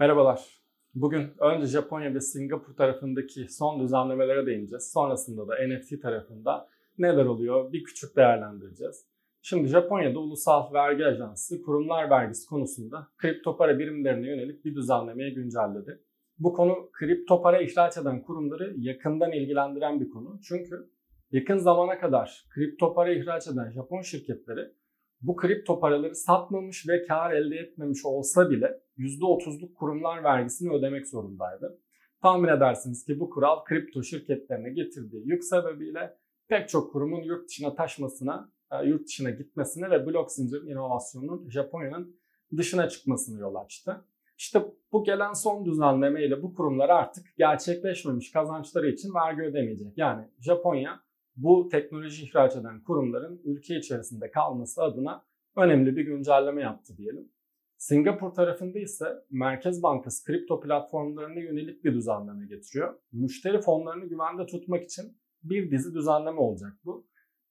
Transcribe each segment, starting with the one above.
Merhabalar. Bugün önce Japonya ve Singapur tarafındaki son düzenlemelere değineceğiz. Sonrasında da NFT tarafında neler oluyor bir küçük değerlendireceğiz. Şimdi Japonya'da Ulusal Vergi Ajansı kurumlar vergisi konusunda kripto para birimlerine yönelik bir düzenlemeye güncelledi. Bu konu kripto para ihraç eden kurumları yakından ilgilendiren bir konu. Çünkü yakın zamana kadar kripto para ihraç eden Japon şirketleri bu kripto paraları satmamış ve kar elde etmemiş olsa bile %30'luk kurumlar vergisini ödemek zorundaydı. Tahmin edersiniz ki bu kural kripto şirketlerine getirdiği yük sebebiyle pek çok kurumun yurt dışına taşmasına, e, yurt dışına gitmesine ve blok zincir inovasyonunun Japonya'nın dışına çıkmasını yol açtı. İşte bu gelen son düzenleme ile bu kurumlar artık gerçekleşmemiş kazançları için vergi ödemeyecek. Yani Japonya bu teknoloji ihraç eden kurumların ülke içerisinde kalması adına önemli bir güncelleme yaptı diyelim. Singapur tarafında ise Merkez Bankası kripto platformlarına yönelik bir düzenleme getiriyor. Müşteri fonlarını güvende tutmak için bir dizi düzenleme olacak bu.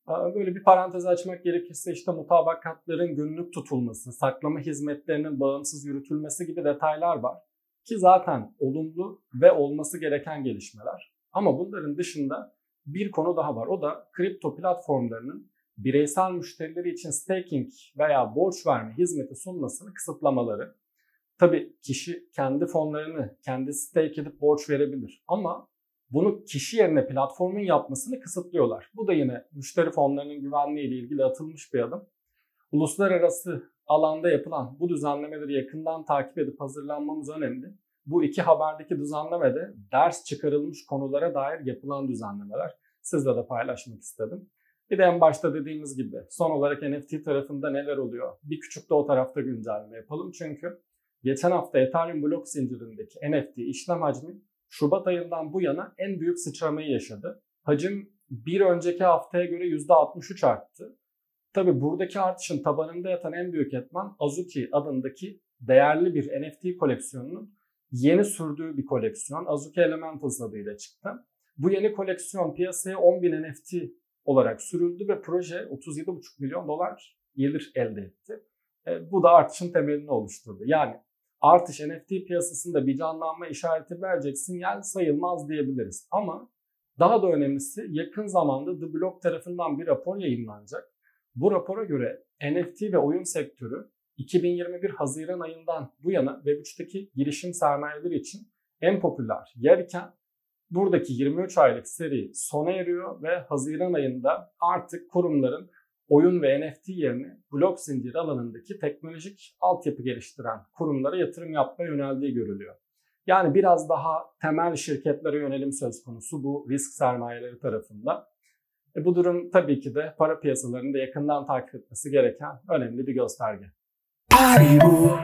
Böyle bir parantez açmak gerekirse işte mutabakatların günlük tutulması, saklama hizmetlerinin bağımsız yürütülmesi gibi detaylar var. Ki zaten olumlu ve olması gereken gelişmeler. Ama bunların dışında bir konu daha var. O da kripto platformlarının bireysel müşterileri için staking veya borç verme hizmeti sunmasını kısıtlamaları. Tabii kişi kendi fonlarını kendi stake edip borç verebilir ama bunu kişi yerine platformun yapmasını kısıtlıyorlar. Bu da yine müşteri fonlarının güvenliği ile ilgili atılmış bir adım. Uluslararası alanda yapılan bu düzenlemeleri yakından takip edip hazırlanmamız önemli. Bu iki haberdeki düzenlemede ders çıkarılmış konulara dair yapılan düzenlemeler. Sizle de paylaşmak istedim. Bir de en başta dediğimiz gibi son olarak NFT tarafında neler oluyor? Bir küçük de o tarafta güncelleme yapalım. Çünkü geçen hafta Ethereum blok zincirindeki NFT işlem hacmi Şubat ayından bu yana en büyük sıçramayı yaşadı. Hacim bir önceki haftaya göre %63 arttı. Tabi buradaki artışın tabanında yatan en büyük etmen Azuki adındaki değerli bir NFT koleksiyonunun yeni sürdüğü bir koleksiyon. Azuki Elementals adıyla çıktı. Bu yeni koleksiyon piyasaya 10.000 NFT olarak sürüldü ve proje 37,5 milyon dolar gelir elde etti. E, bu da artışın temelini oluşturdu. Yani artış NFT piyasasında bir canlanma işareti verecek sinyal sayılmaz diyebiliriz. Ama daha da önemlisi yakın zamanda The Block tarafından bir rapor yayınlanacak. Bu rapora göre NFT ve oyun sektörü 2021 Haziran ayından bu yana Web3'teki girişim sermayeleri için en popüler yer iken buradaki 23 aylık seri sona eriyor ve Haziran ayında artık kurumların oyun ve NFT yerine blok zincir alanındaki teknolojik altyapı geliştiren kurumlara yatırım yapmaya yöneldiği görülüyor. Yani biraz daha temel şirketlere yönelim söz konusu bu risk sermayeleri tarafında. E bu durum tabii ki de para piyasalarını da yakından takip etmesi gereken önemli bir gösterge. Paribu.